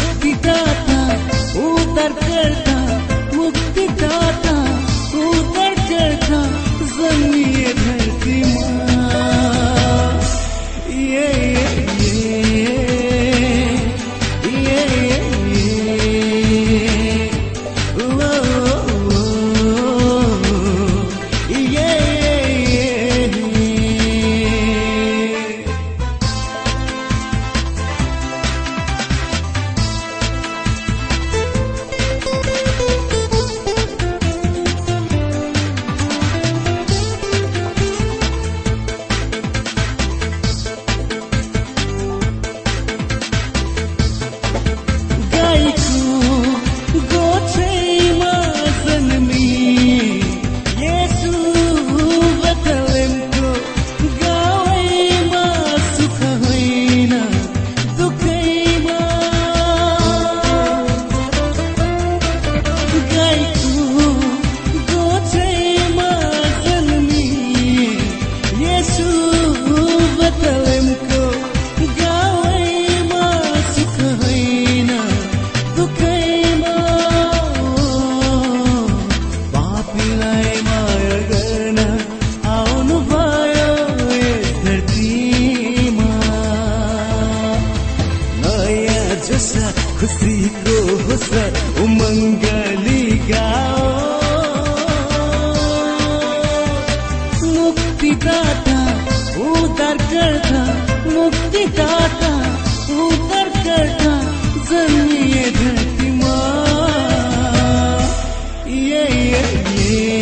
ootar pata ootar pata ये ये ये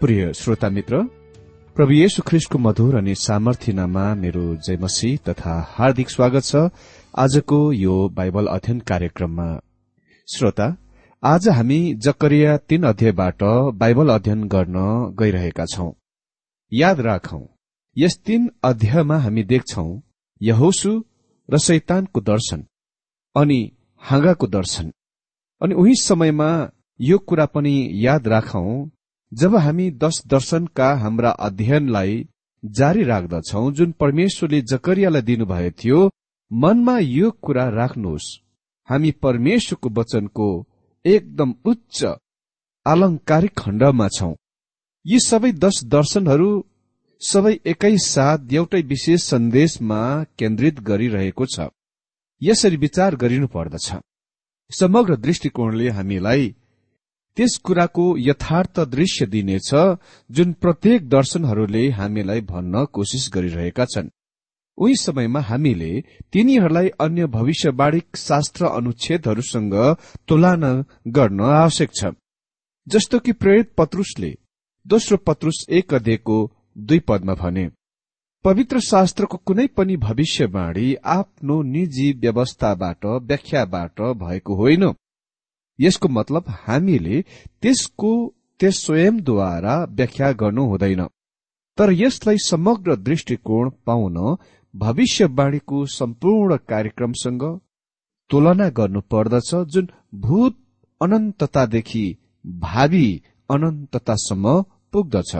प्रिय श्रोता मित्र प्रभु येशु ख्रिस्टको मधुर अनि सामर्थ्यनामा मेरो जयमसी तथा हार्दिक स्वागत छ आजको यो बाइबल अध्ययन कार्यक्रममा। श्रोता आज हामी जकरिया तीन अध्यायबाट बाइबल अध्ययन गर्न गइरहेका छौं। याद राखौं यस तीन अध्यायमा हामी देख्छौ यहोसु र शैतानको दर्शन अनि हाँगाको दर्शन। अनि उही समयमा यो कुरा पनि याद राखौं जब हामी दश दर्शनका हाम्रा अध्ययनलाई जारी राख्दछौ जुन परमेश्वरले जकरियालाई दिनुभएको थियो मनमा यो कुरा राख्नुहोस्। हामी परमेश्वरको वचनको एकदम उच्च आलंकारिक खण्डमा छौं। यी सबै दश दर्शनहरू सबै एकै साथ एउटै विशेष सन्देशमा केन्द्रित गरिरहेको छ। यसरी विचार गरिनु पर्दछ समग्र दृष्टिकोणले हामीलाई त्यस कुराको यथार्थ दृश्य दिनेछ जुन प्रत्येक दर्शनहरूले हामीलाई भन्न कोसिस गरिरहेका छन्। उही समयमा हामीले तिनीहरूलाई अन्य भविष्यवाणी शास्त्र अनुच्छेदहरूसँग तुलना गर्न आवश्यक छ। जस्तो कि प्रेरित पत्रुसले दोस्रो पत्रुस एक अध्ययको दुई पदमा भने पवित्र शास्त्रको कुनै पनि भविष्यवाणी आफ्नो निजी व्यवस्थाबाट व्याख्याबाट भएको होइन। यसको मतलब हामीले त्यसको त्यस स्वयंद्वारा व्याख्या गर्नु हुँदैन। तर यसलाई समग्र दृष्टिकोण पाउन भविष्यवाणीको सम्पूर्ण कार्यक्रमसँग तुलना गर्नु पर्दछ जुन भूत अनन्ततादेखि भावी अनन्ततासम्म पुग्दछ।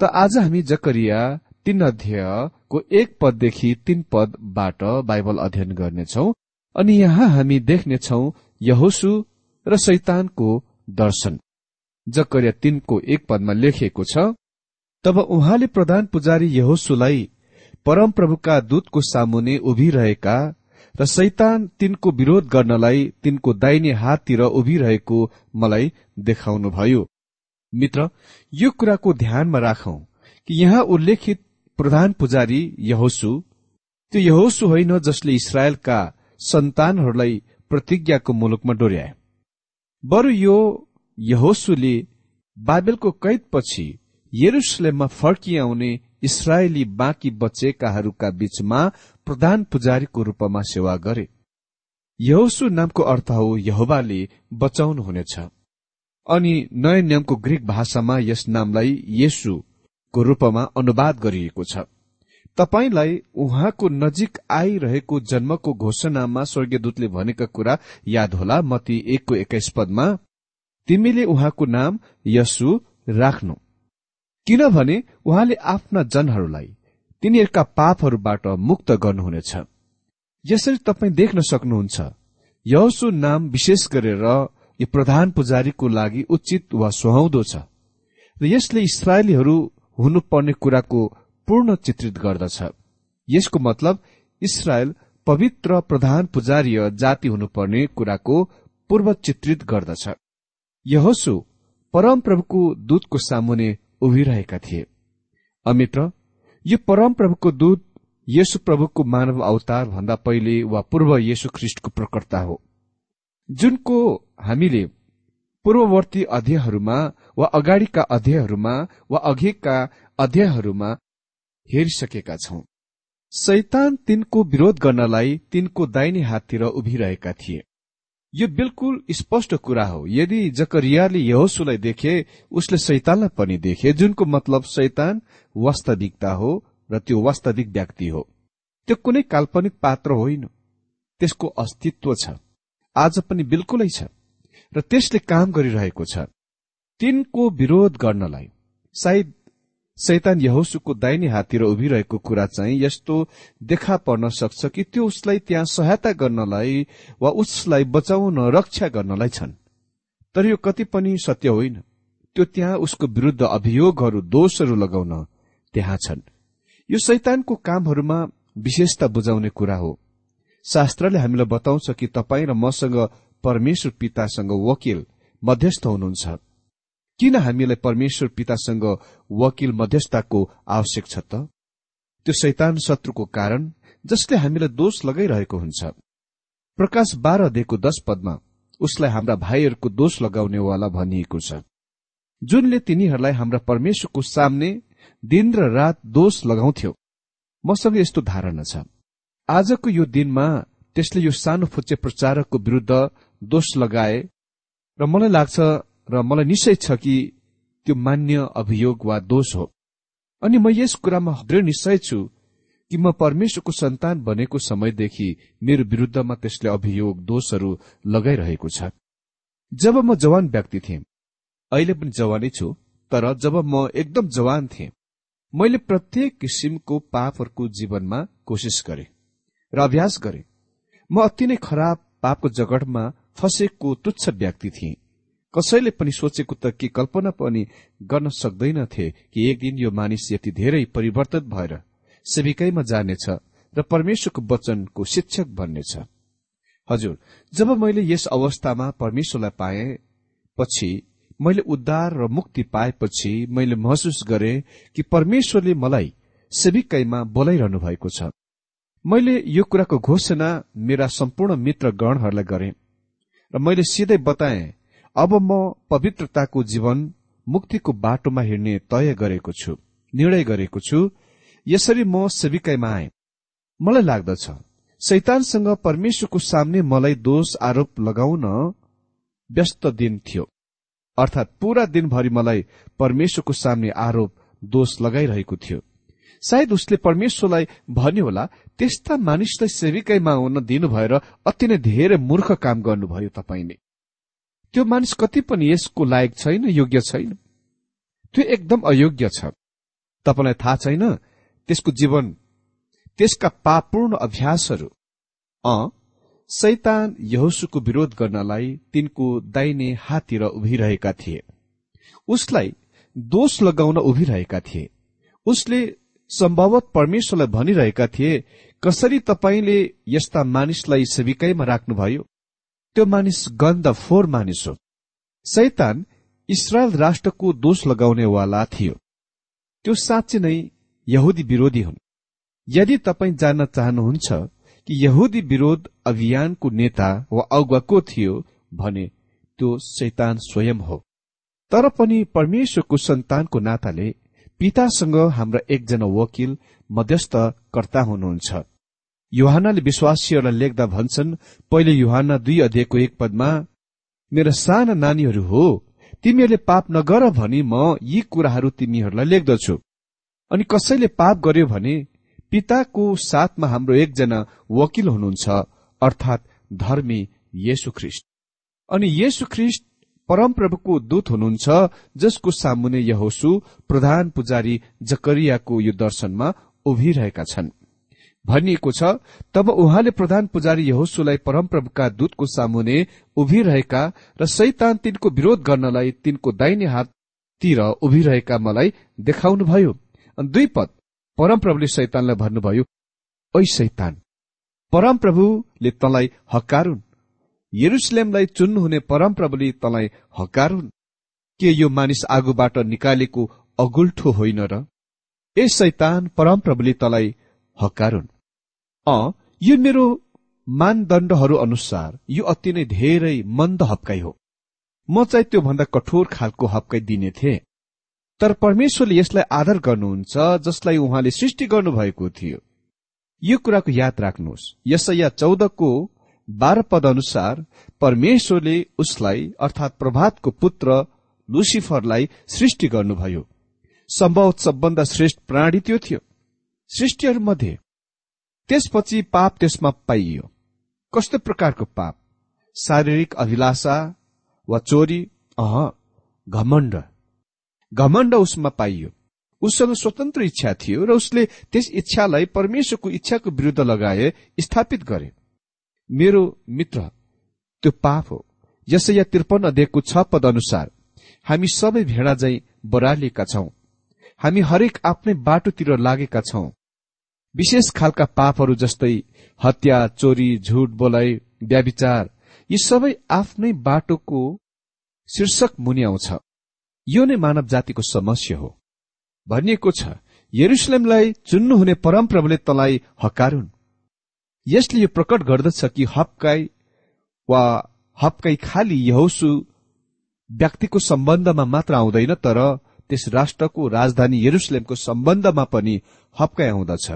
त आज हामी जकरिया तीन अध्यायको एक पददेखि तीन पदबाट बाइबल अध्ययन गर्नेछौ अनि यहाँ हामी देख्नेछौ यहोसु र शैतानको दर्शन। जकरिया तिनको एक पदमा लेखिएको छ तब उहाँले प्रधान पुजारी यहोसुलाई परमप्रभुका दूतको सामुने उभिरहेका र शैतान तिनको विरोध गर्नलाई तिनको दाहिने हाततिर उभिरहेको मलाई देखाउनुभयो। मित्र यो कुराको ध्यानमा राखौ कि यहाँ उल्लेखित प्रधान पुजारी यहोसु त्यो यहोसु होइन जसले इसरायलका सन्तानहरूलाई प्रतिज्ञाको मुलुकमा डोर्याए। बरु यो यहोसुले बाबेलको कैदपछि यरुसलेममा फर्किआउने इसरायली बाँकी बचेकाहरूका बीचमा प्रधान पुजारीको रूपमा सेवा गरे। यहोसु नामको अर्थ हो यहोबाले बचाउनु हुनेछ अनि नयाँ नियमको ग्रिक भाषामा यस नामलाई येसुको रूपमा अनुवाद गरिएको छ। तपाईँलाई उहाँको नजिक आइरहेको जन्मको घोषणामा स्वर्गीयदूतले भनेका कुरा याद होला मती एकको एक्काइस पदमा तिमीले उहाँको नाम यसु राख्नु। किनभने उहाँले आफ्ना जनहरूलाई तिनीहरूका पापहरूबाट मुक्त गर्नुहुनेछ। यसरी तपाईँ देख्न सक्नुहुन्छ यसु नाम विशेष गरेर यो प्रधान पुजारीको लागि उचित वा सुहाउँदो छ। र यसले इसरायलीहरू हुनुपर्ने कुराको पूर्ण चित्रित गर्दछ। यसको मतलब इसरायल पवित्र प्रधान पुजारीय जाति हुनुपर्ने कुराको पूर्व चित्रित गर्दछ। यहोसु परमप्रभुको दूतको सामुने उभिरहेका थिए। अमित्र यो परमप्रभुको दूत यसु प्रभुको मानव अवतार भन्दा पहिले वा पूर्व येशु ख्रिष्टको प्रकर्ता हो। जुनको हामीले पूर्ववर्ती अध्ययहरूमा वा अगाडिका अध्ययहरूमा वा अघिका अध्ययहरूमा हेरिसकेका छौं। शैतान तिनको विरोध गर्नलाई तिनको दाहिने हाततिर उभिरहेका थिए। यो बिल्कुल स्पष्ट कुरा हो। यदि जकरियाले यहोसुलाई देखे उसले शैतानलाई पनि देखे जुनको मतलब शैतान वास्तविकता हो र त्यो वास्तविक व्यक्ति हो। त्यो कुनै काल्पनिक पात्र होइन। त्यसको अस्तित्व छ। आज पनि बिल्कुलै छ। र त्यसले काम गरिरहेको छ। तिनको विरोध गर्नलाई सायद शैतान यहोसुको दाहिने हाततिर उभिरहेको कुरा चाहिँ यस्तो देखा पर्न सक्छ कि त्यो उसलाई त्यहाँ सहायता गर्नलाई वा उसलाई बचाउन रक्षा गर्नलाई छन्। तर यो कति पनि सत्य होइन। त्यो त्यहाँ उसको विरूद्ध अभियोगहरू दोषहरू लगाउन त्यहाँ छन्। यो शैतानको कामहरूमा विशेषता बुझाउने कुरा हो। शास्त्रले हामीलाई बताउँछ कि तपाईँ र मसँग परमेश्वर पितासँग वकिल मध्यस्थ हुनुहुन्छ। किन हामीलाई परमेश्वर पितासँग वकिल मध्यस्थताको आवश्यक छ त? त्यो शैतान शत्रुको कारण जसले हामीलाई दोष लगाइरहेको हुन्छ। प्रकाश बाह्र दिएको दश पदमा उसलाई हाम्रा भाइहरूको दोष लगाउनेवाला भनिएको छ। जुनले तिनीहरूलाई हाम्रा परमेश्वरको सामने दिन र रात दोष लगाउँथ्यो। मसँग यस्तो धारणा छ। आजको यो दिनमा त्यसले यो सानो फुच्चे प्रचारकको विरूद्ध दोष लगाए र मलाई लाग्छ र मलाई निश्चय छ कि त्यो मान्य अभियोग वा दोष हो। अनि म यस कुरामा दृढ निश्चय छु कि म परमेश्वरको सन्तान बनेको समयदेखि मेरो विरूद्धमा त्यसले अभियोग दोषहरू लगाइरहेको छ। जब म जवान व्यक्ति थिएँ अहिले पनि जवानै छु तर जब म एकदम जवान थिएँ मैले प्रत्येक किसिमको पापहरूको जीवनमा कोसिस गरे र अभ्यास गरे। म अति नै खराब पापको जगडमा फसेको तुच्छ व्यक्ति थिएँ। कसैले पनि सोचेको त के कल्पना पनि गर्न सक्दैनथे कि एक दिन यो मानिस यति धेरै परिवर्तन भएर सेविकैमा जानेछ र परमेश्वरको वचनको शिक्षक बन्नेछ। हजुर जब मैले यस अवस्थामा परमेश्वरलाई पाए पछि मैले उद्धार र मुक्ति पाएपछि मैले महसुस गरे कि परमेश्वरले मलाई सेविकैमा बोलाइरहनु भएको छ। मैले यो कुराको घोषणा मेरा सम्पूर्ण मित्र गरे र मैले सिधै बताए अब म पवित्रताको जीवन मुक्तिको बाटोमा हिँड्ने तय गरेको छु निर्णय गरेको छु। यसरी म सेविकाईमा आए। मलाई लाग्दछ शैतानसँग परमेश्वरको सामने मलाई दोष आरोप लगाउन व्यस्त दिन थियो। अर्थात् पूरा दिनभरि मलाई परमेश्वरको सामने आरोप दोष लगाइरहेको थियो। सायद उसले परमेश्वरलाई भन्यो होला त्यस्ता मानिसलाई सेविकैमा हुन दिनु भएर अति नै धेरै मूर्ख काम गर्नुभयो तपाईँले। त्यो मानिस कति पनि यसको लायक छैन योग्य छैन। त्यो एकदम अयोग्य छ। तपाईँलाई थाहा छैन? त्यसको जीवन त्यसका पापूर्ण अभ्यासहरू। अ सैतान यहोसुको विरोध गर्नलाई तिनको दाहिने हाततिर उभिरहेका थिए। उसलाई दोष लगाउन उभिरहेका थिए। उसले सम्भवत परमेश्वरलाई भनिरहेका थिए कसरी तपाईँले यस्ता मानिसलाई सेविकैमा राख्नुभयो? त्यो मानिस गन्ध फोहोर मानिस हो। सैतान इसरायल राष्ट्रको दोष लगाउनेवाला थियो। त्यो साँच्चै नै यहुदी विरोधी हुन्। यदि तपाईँ जान्न चाहनुहुन्छ कि यहुदी विरोध अभियानको नेता वा अगुवा को थियो भने त्यो शैतान स्वयं हो। तर पनि परमेश्वरको सन्तानको नाताले पितासँग हाम्रा एकजना वकिल मध्यस्थकर्ता हुनुहुन्छ। युहानले विश्वासीहरूलाई लेख्दा भन्छन् पहिले युहान दुई अध्ययको एक पदमा मेरा साना नानीहरू हो तिमीहरूले पाप नगर भनी म यी कुराहरू तिमीहरूलाई लेख्दछु। अनि कसैले पाप गर्यो भने पिताको साथमा हाम्रो एकजना वकिल हुनुहुन्छ अर्थात् धर्मी येशु ख्रिस्ट अनि येशु ख्रिस्ट परमप्रभुको दूत हुनुहुन्छ जसको सामुने यहोसु प्रधान पुजारी जकरियाको यो दर्शनमा उभिरहेका छन्। भनिएको छ तब उहाँले प्रधान पुजारी यहोसुलाई परमप्रभुका दूतको सामुने उभिरहेका र सैतान तिनको विरोध गर्नलाई तिनको दाहिने हाततिर उभिरहेका मलाई देखाउनुभयो। दुई पद परमप्रभुले सैतानलाई भन्नुभयो ओ सैतान परमप्रभुले तँलाई हकारुन्। यरुसलेमलाई चुन्नुहुने परमप्रभुले तँलाई हकारुन्। के यो मानिस आगोबाट निकालेको अगुल्ठो होइन र? ए सैतान परमप्रभुले तँलाई हकारुन्। अ यो मेरो मानदण्डहरू अनुसार यो अति नै धेरै मन्द हप्काई हो। म चाहिँ त्योभन्दा कठोर खालको हप्काई दिने थिएँ। तर परमेश्वरले यसलाई आदर गर्नुहुन्छ जसलाई उहाँले सृष्टि गर्नुभएको थियो। यो कुराको याद राख्नुहोस्। यसैया चौधको बाह्र पद अनुसार परमेश्वरले उसलाई अर्थात प्रभातको पुत्र लुसिफरलाई सृष्टि गर्नुभयो। सम्भव सबभन्दा श्रेष्ठ प्राणी त्यो थियो। सृष्टिहरूमध्ये। त्यसपछि पाप त्यसमा पाइयो। कस्तो प्रकारको पाप? शारीरिक अभिलाषा वा चोरी? अह घमण्ड। घमण्ड उसमा पाइयो। उसँग स्वतन्त्र इच्छा थियो र उसले त्यस इच्छालाई परमेश्वरको इच्छाको विरूद्ध लगाए स्थापित गरे। मेरो मित्र त्यो पाप हो। यसैया त्रिपन्न अध्ययको छ पद अनुसार हामी सबै भेडा झै बरालिएका छौं। हामी हरेक आफ्नै बाटोतिर लागेका छौं। विशेष खालका पापहरू जस्तै हत्या चोरी झुट बोलाइ व्याविचार यी सबै आफ्नै बाटोको शीर्षक मुनि आउँछ। यो नै मानव जातिको समस्या हो। भनिएको छ यरुसलेमलाई चुन्नुहुने परमप्रभुले तलाई हकारुन्। यसले यो प्रकट गर्दछ कि हप्काई वा हप्काई खाली यहोसु व्यक्तिको सम्बन्धमा मात्र आउँदैन तर त्यस राष्ट्रको राजधानी यरुसलेमको सम्बन्धमा पनि हप्काई आउँदछ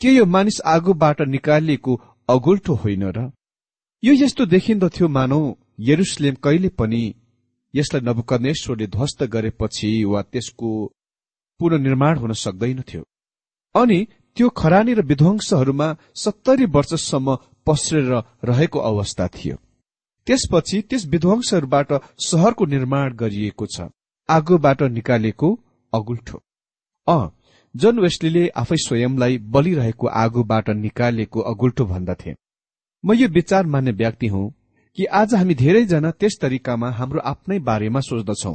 के यो मानिस आगोबाट निकालिएको अगुल्ठो होइन र? यो यस्तो देखिन्दथ्यो मानौ यरुसलेम कहिले पनि यसलाई नबुकनेश्वरले ध्वस्त गरेपछि वा त्यसको पुननिर्माण हुन सक्दैनथ्यो अनि त्यो खरानी र विध्वंसहरूमा सत्तरी वर्षसम्म पस्रेर रहेको अवस्था थियो। त्यसपछि त्यस विध्वंसहरूबाट सहरको निर्माण गरिएको छ आगोबाट निकालेको अगुल्ठो अ जन वेस्लीले आफै स्वयंलाई बलिरहेको आगोबाट निकालेको अगुल्ठो भन्दथे म यो विचार मान्ने व्यक्ति हुँ कि आज हामी धेरैजना त्यस तरिकामा हाम्रो आफ्नै बारेमा सोच्दछौ।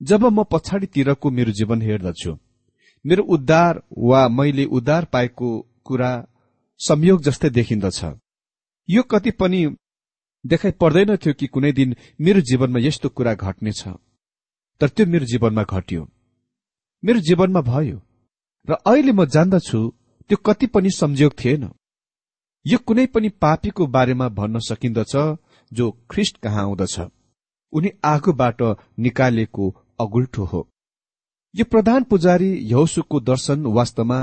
जब म पछाडितिरको मेरो जीवन हेर्दछु मेरो उद्धार वा मैले उद्धार पाएको कुरा संयोग जस्तै देखिन्दछ। यो कति पनि देखाइ पर्दैनथ्यो कि कुनै दिन मेरो जीवनमा यस्तो कुरा घट्नेछ। तर त्यो मेरो जीवनमा घट्यो। मेरो जीवनमा भयो। र अहिले म जान्दछु त्यो कति पनि संयोग थिएन। यो कुनै पनि पापीको बारेमा भन्न सकिन्दछ जो ख्रिस्ट कहाँ आउँदछ। उनी आगोबाट निकालेको अगुल्ठो हो। यो प्रधान पुजारी यौसुको दर्शन वास्तवमा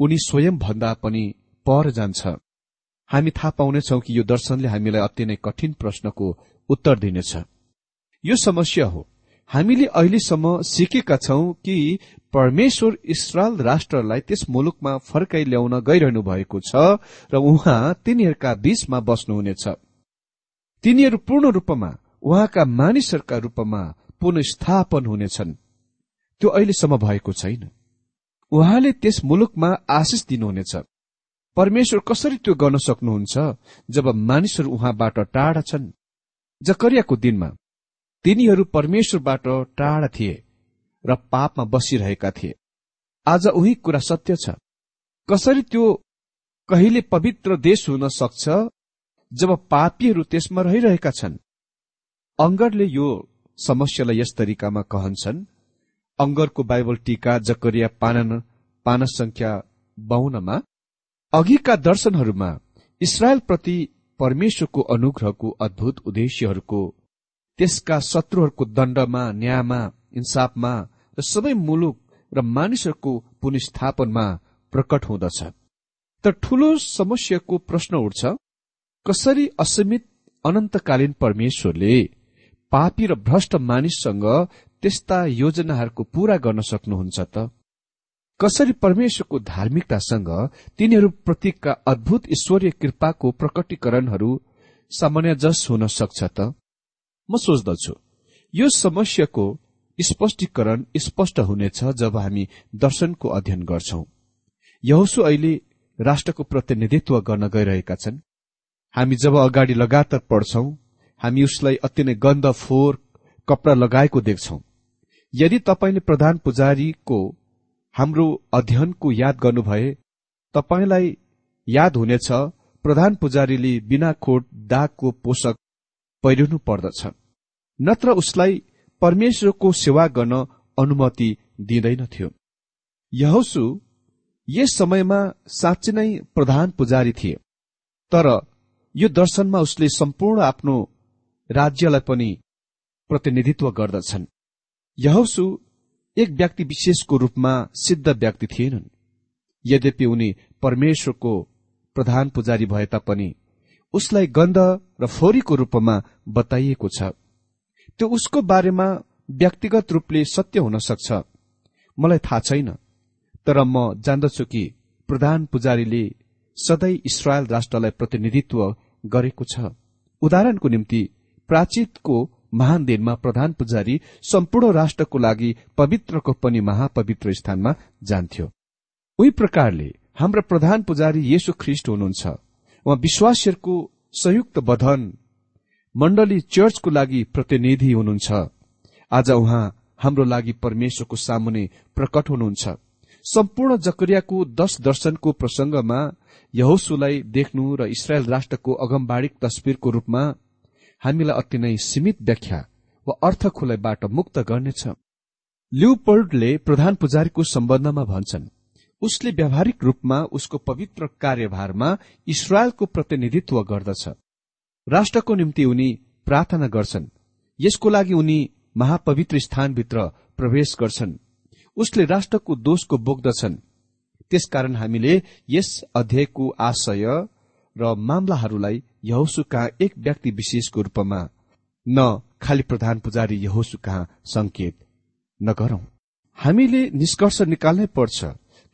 उनी स्वयं भन्दा पनि पर जान्छ। हामी थाहा पाउनेछौ कि यो दर्शनले हामीलाई अति नै कठिन प्रश्नको उत्तर दिनेछ। यो समस्या हो। हामीले अहिलेसम्म सिकेका छौं कि परमेश्वर इसरायल राष्ट्रलाई त्यस मुलुकमा फर्काइ ल्याउन गइरहनु भएको छ र उहाँ तिनीहरूका बीचमा बस्नुहुनेछ। तिनीहरू पूर्ण रूपमा उहाँका मानिसहरूका रूपमा पुनस्थापन हुनेछन्। त्यो अहिलेसम्म भएको छैन। उहाँले त्यस मुलुकमा आशिष दिनुहुनेछ। परमेश्वर कसरी त्यो गर्न सक्नुहुन्छ जब मानिसहरू उहाँबाट टाढा छन्? जकरियाको दिनमा तिनीहरू परमेश्वरबाट टाढा थिए। र पापमा बसिरहेका थिए। आज उही कुरा सत्य छ। कसरी त्यो कहिले पवित्र देश हुन सक्छ जब पापीहरू त्यसमा रहिरहेका छन्? अङ्गरले यो समस्यालाई यस तरिकामा कहन्छन् अङ्गरको बाइबल टीका जकरिया पानन पाना संख्या बाहुनमा अघिका दर्शनहरूमा प्रति परमेश्वरको अनुग्रहको अद्भुत उद्देश्यहरूको त्यसका शत्रुहरूको दण्डमा न्यायमा इन्साफमा र सबै मुलुक र मानिसहरूको पुनस्थापनमा प्रकट हुँदछ। तर ठूलो समस्याको प्रश्न उठ्छ कसरी असीमित अनन्तकालीन परमेश्वरले पापी र भ्रष्ट मानिससँग त्यस्ता योजनाहरूको पूरा गर्न सक्नुहुन्छ त? कसरी परमेश्वरको धार्मिकतासँग तिनीहरू प्रतिका अद्भुत ईश्वरीय कृपाको प्रकटीकरणहरू सामान्यजस हुन सक्छ त? म सोच्दछु यो समस्याको स्पष्टीकरण स्पष्ट हुनेछ जब हामी दर्शनको अध्ययन गर्छौं। यहोसु अहिले राष्ट्रको प्रतिनिधित्व गर्न गइरहेका छन्। हामी जब अगाडि लगातार पढ्छौं हामी उसलाई अति नै गन्ध फोहोर कपडा लगाएको देख्छौं। यदि तपाईँले प्रधान पुजारीको हाम्रो अध्ययनको याद गर्नुभए तपाईँलाई याद हुनेछ प्रधान पुजारीले बिना खोट दागको पोषक पहिरिनु पर्दछ। नत्र उसलाई परमेश्वरको सेवा गर्न अनुमति दिँदैनथ्यो यहोसु यस समयमा साँच्चै नै प्रधान पुजारी थिए तर यो दर्शनमा उसले सम्पूर्ण आफ्नो राज्यलाई पनि प्रतिनिधित्व गर्दछन्। यहोसु एक व्यक्ति विशेषको रूपमा सिद्ध व्यक्ति थिएनन्। यद्यपि उनी परमेश्वरको प्रधान पुजारी भए तापनि उसलाई गन्ध र फोरीको रूपमा बताइएको छ। त्यो उसको बारेमा व्यक्तिगत रूपले सत्य हुन सक्छ। मलाई थाहा छैन। तर म जान्दछु कि प्रधान पुजारीले सधैँ इसरायल राष्ट्रलाई प्रतिनिधित्व गरेको छ। उदाहरणको निम्ति प्राचीतको महान दिनमा प्रधान पुजारी सम्पूर्ण राष्ट्रको लागि पवित्रको पनि महापवित्र स्थानमा जान्थ्यो। उही प्रकारले हाम्रा प्रधान पुजारी येशु ख्रिष्ट हुनुहुन्छ। उहाँ विश्वासहरूको संयुक्त बधन मण्डली चर्चको लागि प्रतिनिधि हुनुहुन्छ। आज उहाँ हाम्रो लागि परमेश्वरको सामुने प्रकट हुनुहुन्छ। सम्पूर्ण जकरियाको दश दर्शनको प्रसंगमा यहोसुलाई देख्नु र इसरायल राष्ट्रको अगमबाड़िक तस्विरको रूपमा हामीलाई अति नै सीमित व्याख्या वा अर्थ खुलाइबाट मुक्त गर्नेछ। ल्युपर्डले प्रधान पुजारीको सम्बन्धमा भन्छन् उसले व्यावहारिक रूपमा उसको पवित्र कार्यभारमा इसरायलको प्रतिनिधित्व गर्दछ। राष्ट्रको निम्ति उनी प्रार्थना गर्छन्। यसको लागि उनी महापवित्र स्थानभित्र प्रवेश गर्छन्। उसले राष्ट्रको दोषको बोक्दछन्। त्यसकारण हामीले यस अध्यायको आशय र मामलाहरूलाई यहोसु कहाँ एक व्यक्ति विशेषको रूपमा न खालि प्रधान पुजारी यहोसु कहाँ संकेत नगरौं। हामीले निष्कर्ष निकाल्नै पर्छ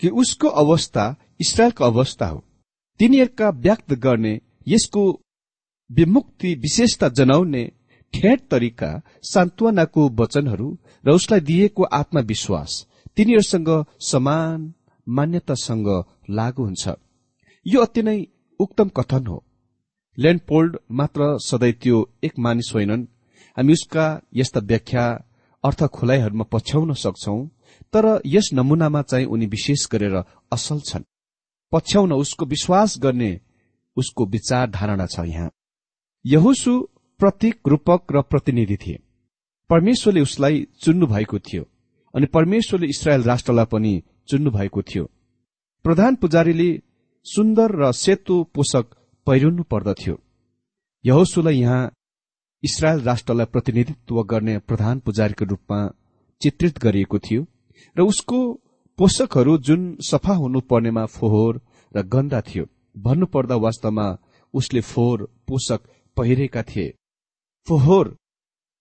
कि उसको अवस्था इसरायलको अवस्था हो। तिनीहरूका व्यक्त गर्ने यसको विमुक्ति विशेषता जनाउने ठेट तरिका सान्त्वनाको वचनहरू र उसलाई दिएको आत्मविश्वास तिनीहरूसँग समान मान्यतासँग लागू हुन्छ। यो अति नै उक्तम कथन हो। ल्यान्डपोल्ड मात्र सधैँ त्यो एक मानिस होइनन्। हामी उसका यस्ता व्याख्या अर्थ खुलाइहरूमा पछ्याउन सक्छौ तर यस नमूनामा चाहिँ उनी विशेष गरेर असल छन्। पछ्याउन उसको विश्वास गर्ने उसको विचार धारणा छ यहाँ। यहुसु प्रतीक रूपक र प्रतिनिधि थिए। परमेश्वरले उसलाई चुन्नु भएको थियो अनि परमेश्वरले इसरायल राष्ट्रलाई पनि चुन्नु भएको थियो। प्रधान पुजारीले सुन्दर र सेतो पोषक पहिरनु पर्दथ्यो। यहोसुलाई यहाँ इसरायल राष्ट्रलाई प्रतिनिधित्व गर्ने प्रधान पुजारीको रूपमा चित्रित गरिएको थियो र उसको पोषकहरू जुन सफा हुनुपर्नेमा फोहोर र गन्दा थियो। भन्नुपर्दा वास्तवमा उसले फोहोर पोषक पहिरेका थिए। फोहोर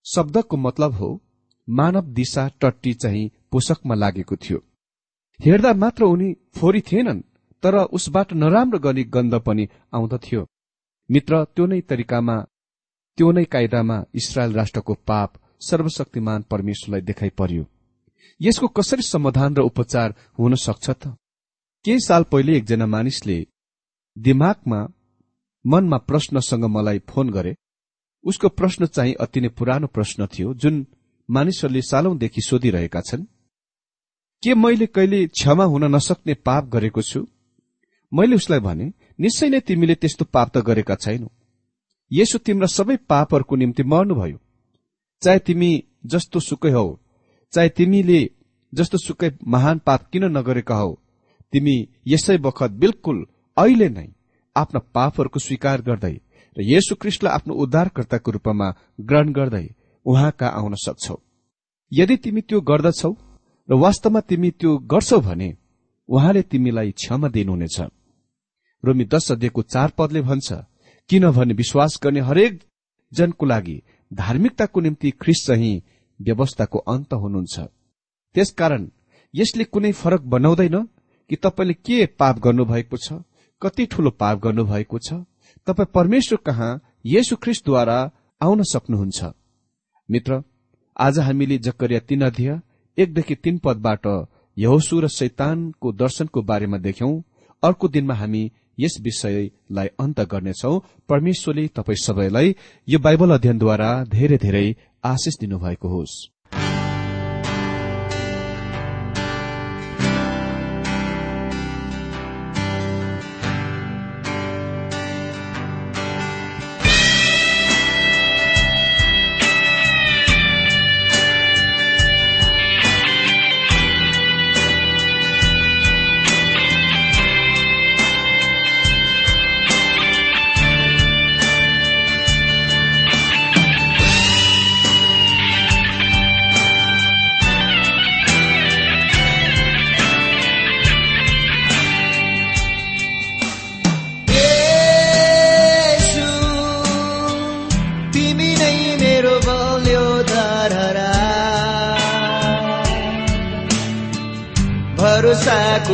शब्दको मतलब हो मानव दिशा टट्टी चाहिँ पोषकमा लागेको थियो। हेर्दा मात्र उनी फोहोरी थिएनन् तर उसबाट नराम्रो गनी गन्ध पनि आउँदथ्यो मित्र त्यो नै तरिकामा त्यो नै कायदामा इसरायल राष्ट्रको पाप सर्वशक्तिमान परमेश्वरलाई देखाइ पर्यो। यसको कसरी समाधान र उपचार हुन सक्छ त? केही साल पहिले एकजना मानिसले दिमागमा मनमा प्रश्नसँग मलाई फोन गरे। उसको प्रश्न चाहिँ अति नै पुरानो प्रश्न थियो जुन मानिसहरूले सालौंदेखि सोधिरहेका छन्। के मैले कहिले क्षमा हुन नसक्ने पाप गरेको छु? मैले उसलाई भने निश्चय नै तिमीले त्यस्तो पाप त गरेका छैनौ। यसो तिम्रा सबै पापहरूको निम्ति मर्नुभयो। चाहे तिमी जस्तो सुकै हौ चाहे तिमीले जस्तो सुकै महान पाप किन नगरेका हौ तिमी यसै बखत बिल्कुल अहिले नै आफ्ना पापहरूको स्वीकार गर्दै र यसु क्रिस्टलाई आफ्नो उद्धारकर्ताको रूपमा ग्रहण गर्दै उहाँका आउन सक्छौ। यदि तिमी त्यो गर्दछौ र वास्तवमा तिमी त्यो गर्छौ भने उहाँले तिमीलाई क्षमा दिनुहुनेछ। रोमी दश अध्ययको चार पदले भन्छ किनभने विश्वास गर्ने हरेक जनको लागि धार्मिकताको निम्ति ख्रिस चाहिँ व्यवस्थाको अन्त हुनुहुन्छ। त्यसकारण यसले कुनै फरक बनाउँदैन कि तपाईँले के पाप गर्नुभएको छ? कति ठूलो पाप गर्नुभएको छ? तपाईँ परमेश्वर कहाँ येशु ख्रिस्टद्वारा आउन सक्नुहुन्छ? मित्र आज हामीले जकरिया तीन अध्यय एकदेखि तीन पदबाट यहोसु र शैतानको दर्शनको बारेमा देख्यौं। अर्को दिनमा हामी यस विषयलाई अन्त गर्नेछौ। परमेश्वरले तपाईँ सबैलाई यो बाइबल अध्ययनद्वारा धेरै धेरै आशिष दिनुभएको होस्।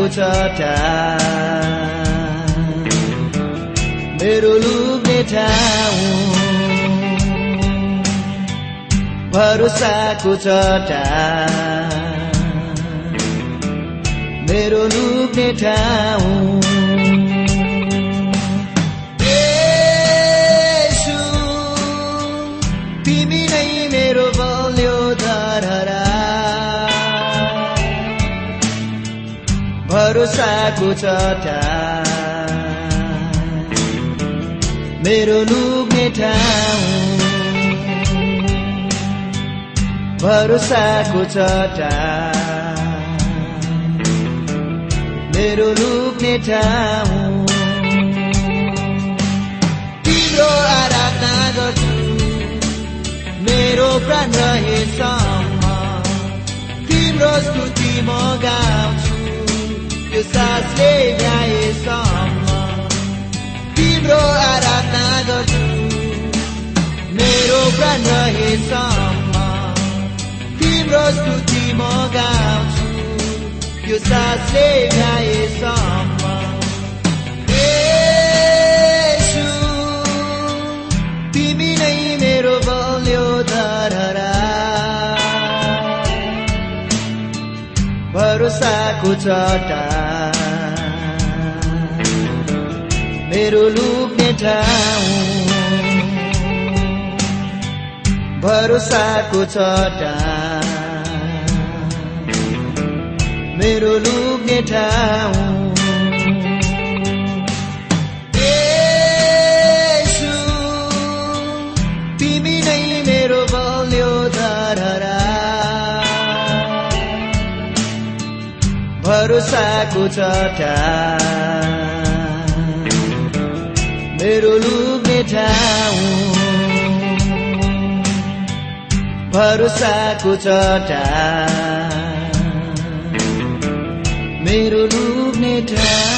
चट्टान मेरो लुब्ने ठाउँ। भरोसाको चटा। मेरो लुक्ने ठाउँ। भरोसाको चटा मेरो लुक्ने ठाउँ। भरोसाको चटा मेरो लुक्ने ठाउँ। तिम्रो आराधना गर्छु। मेरो प्राण रहेसम्म। तिम्रो स्तुति म गाउँछु। यो सासले भ्याएसम्म तिम्रो आराधना गर्छु मेरो प्राण रहेसम्म तिम्रो स्तुति म गाउँछु। यो सासले भ्याएसम्म भरोसाको चटा। मेरो लुक्ने ठाउँ। भरोसाको चटा। मेरो लुक्ने ठाउँ। भरोसाको चटा मेरो लुक्ने ठाउँ। भरोसाको चटा मेरो लुक्ने ठाउँ।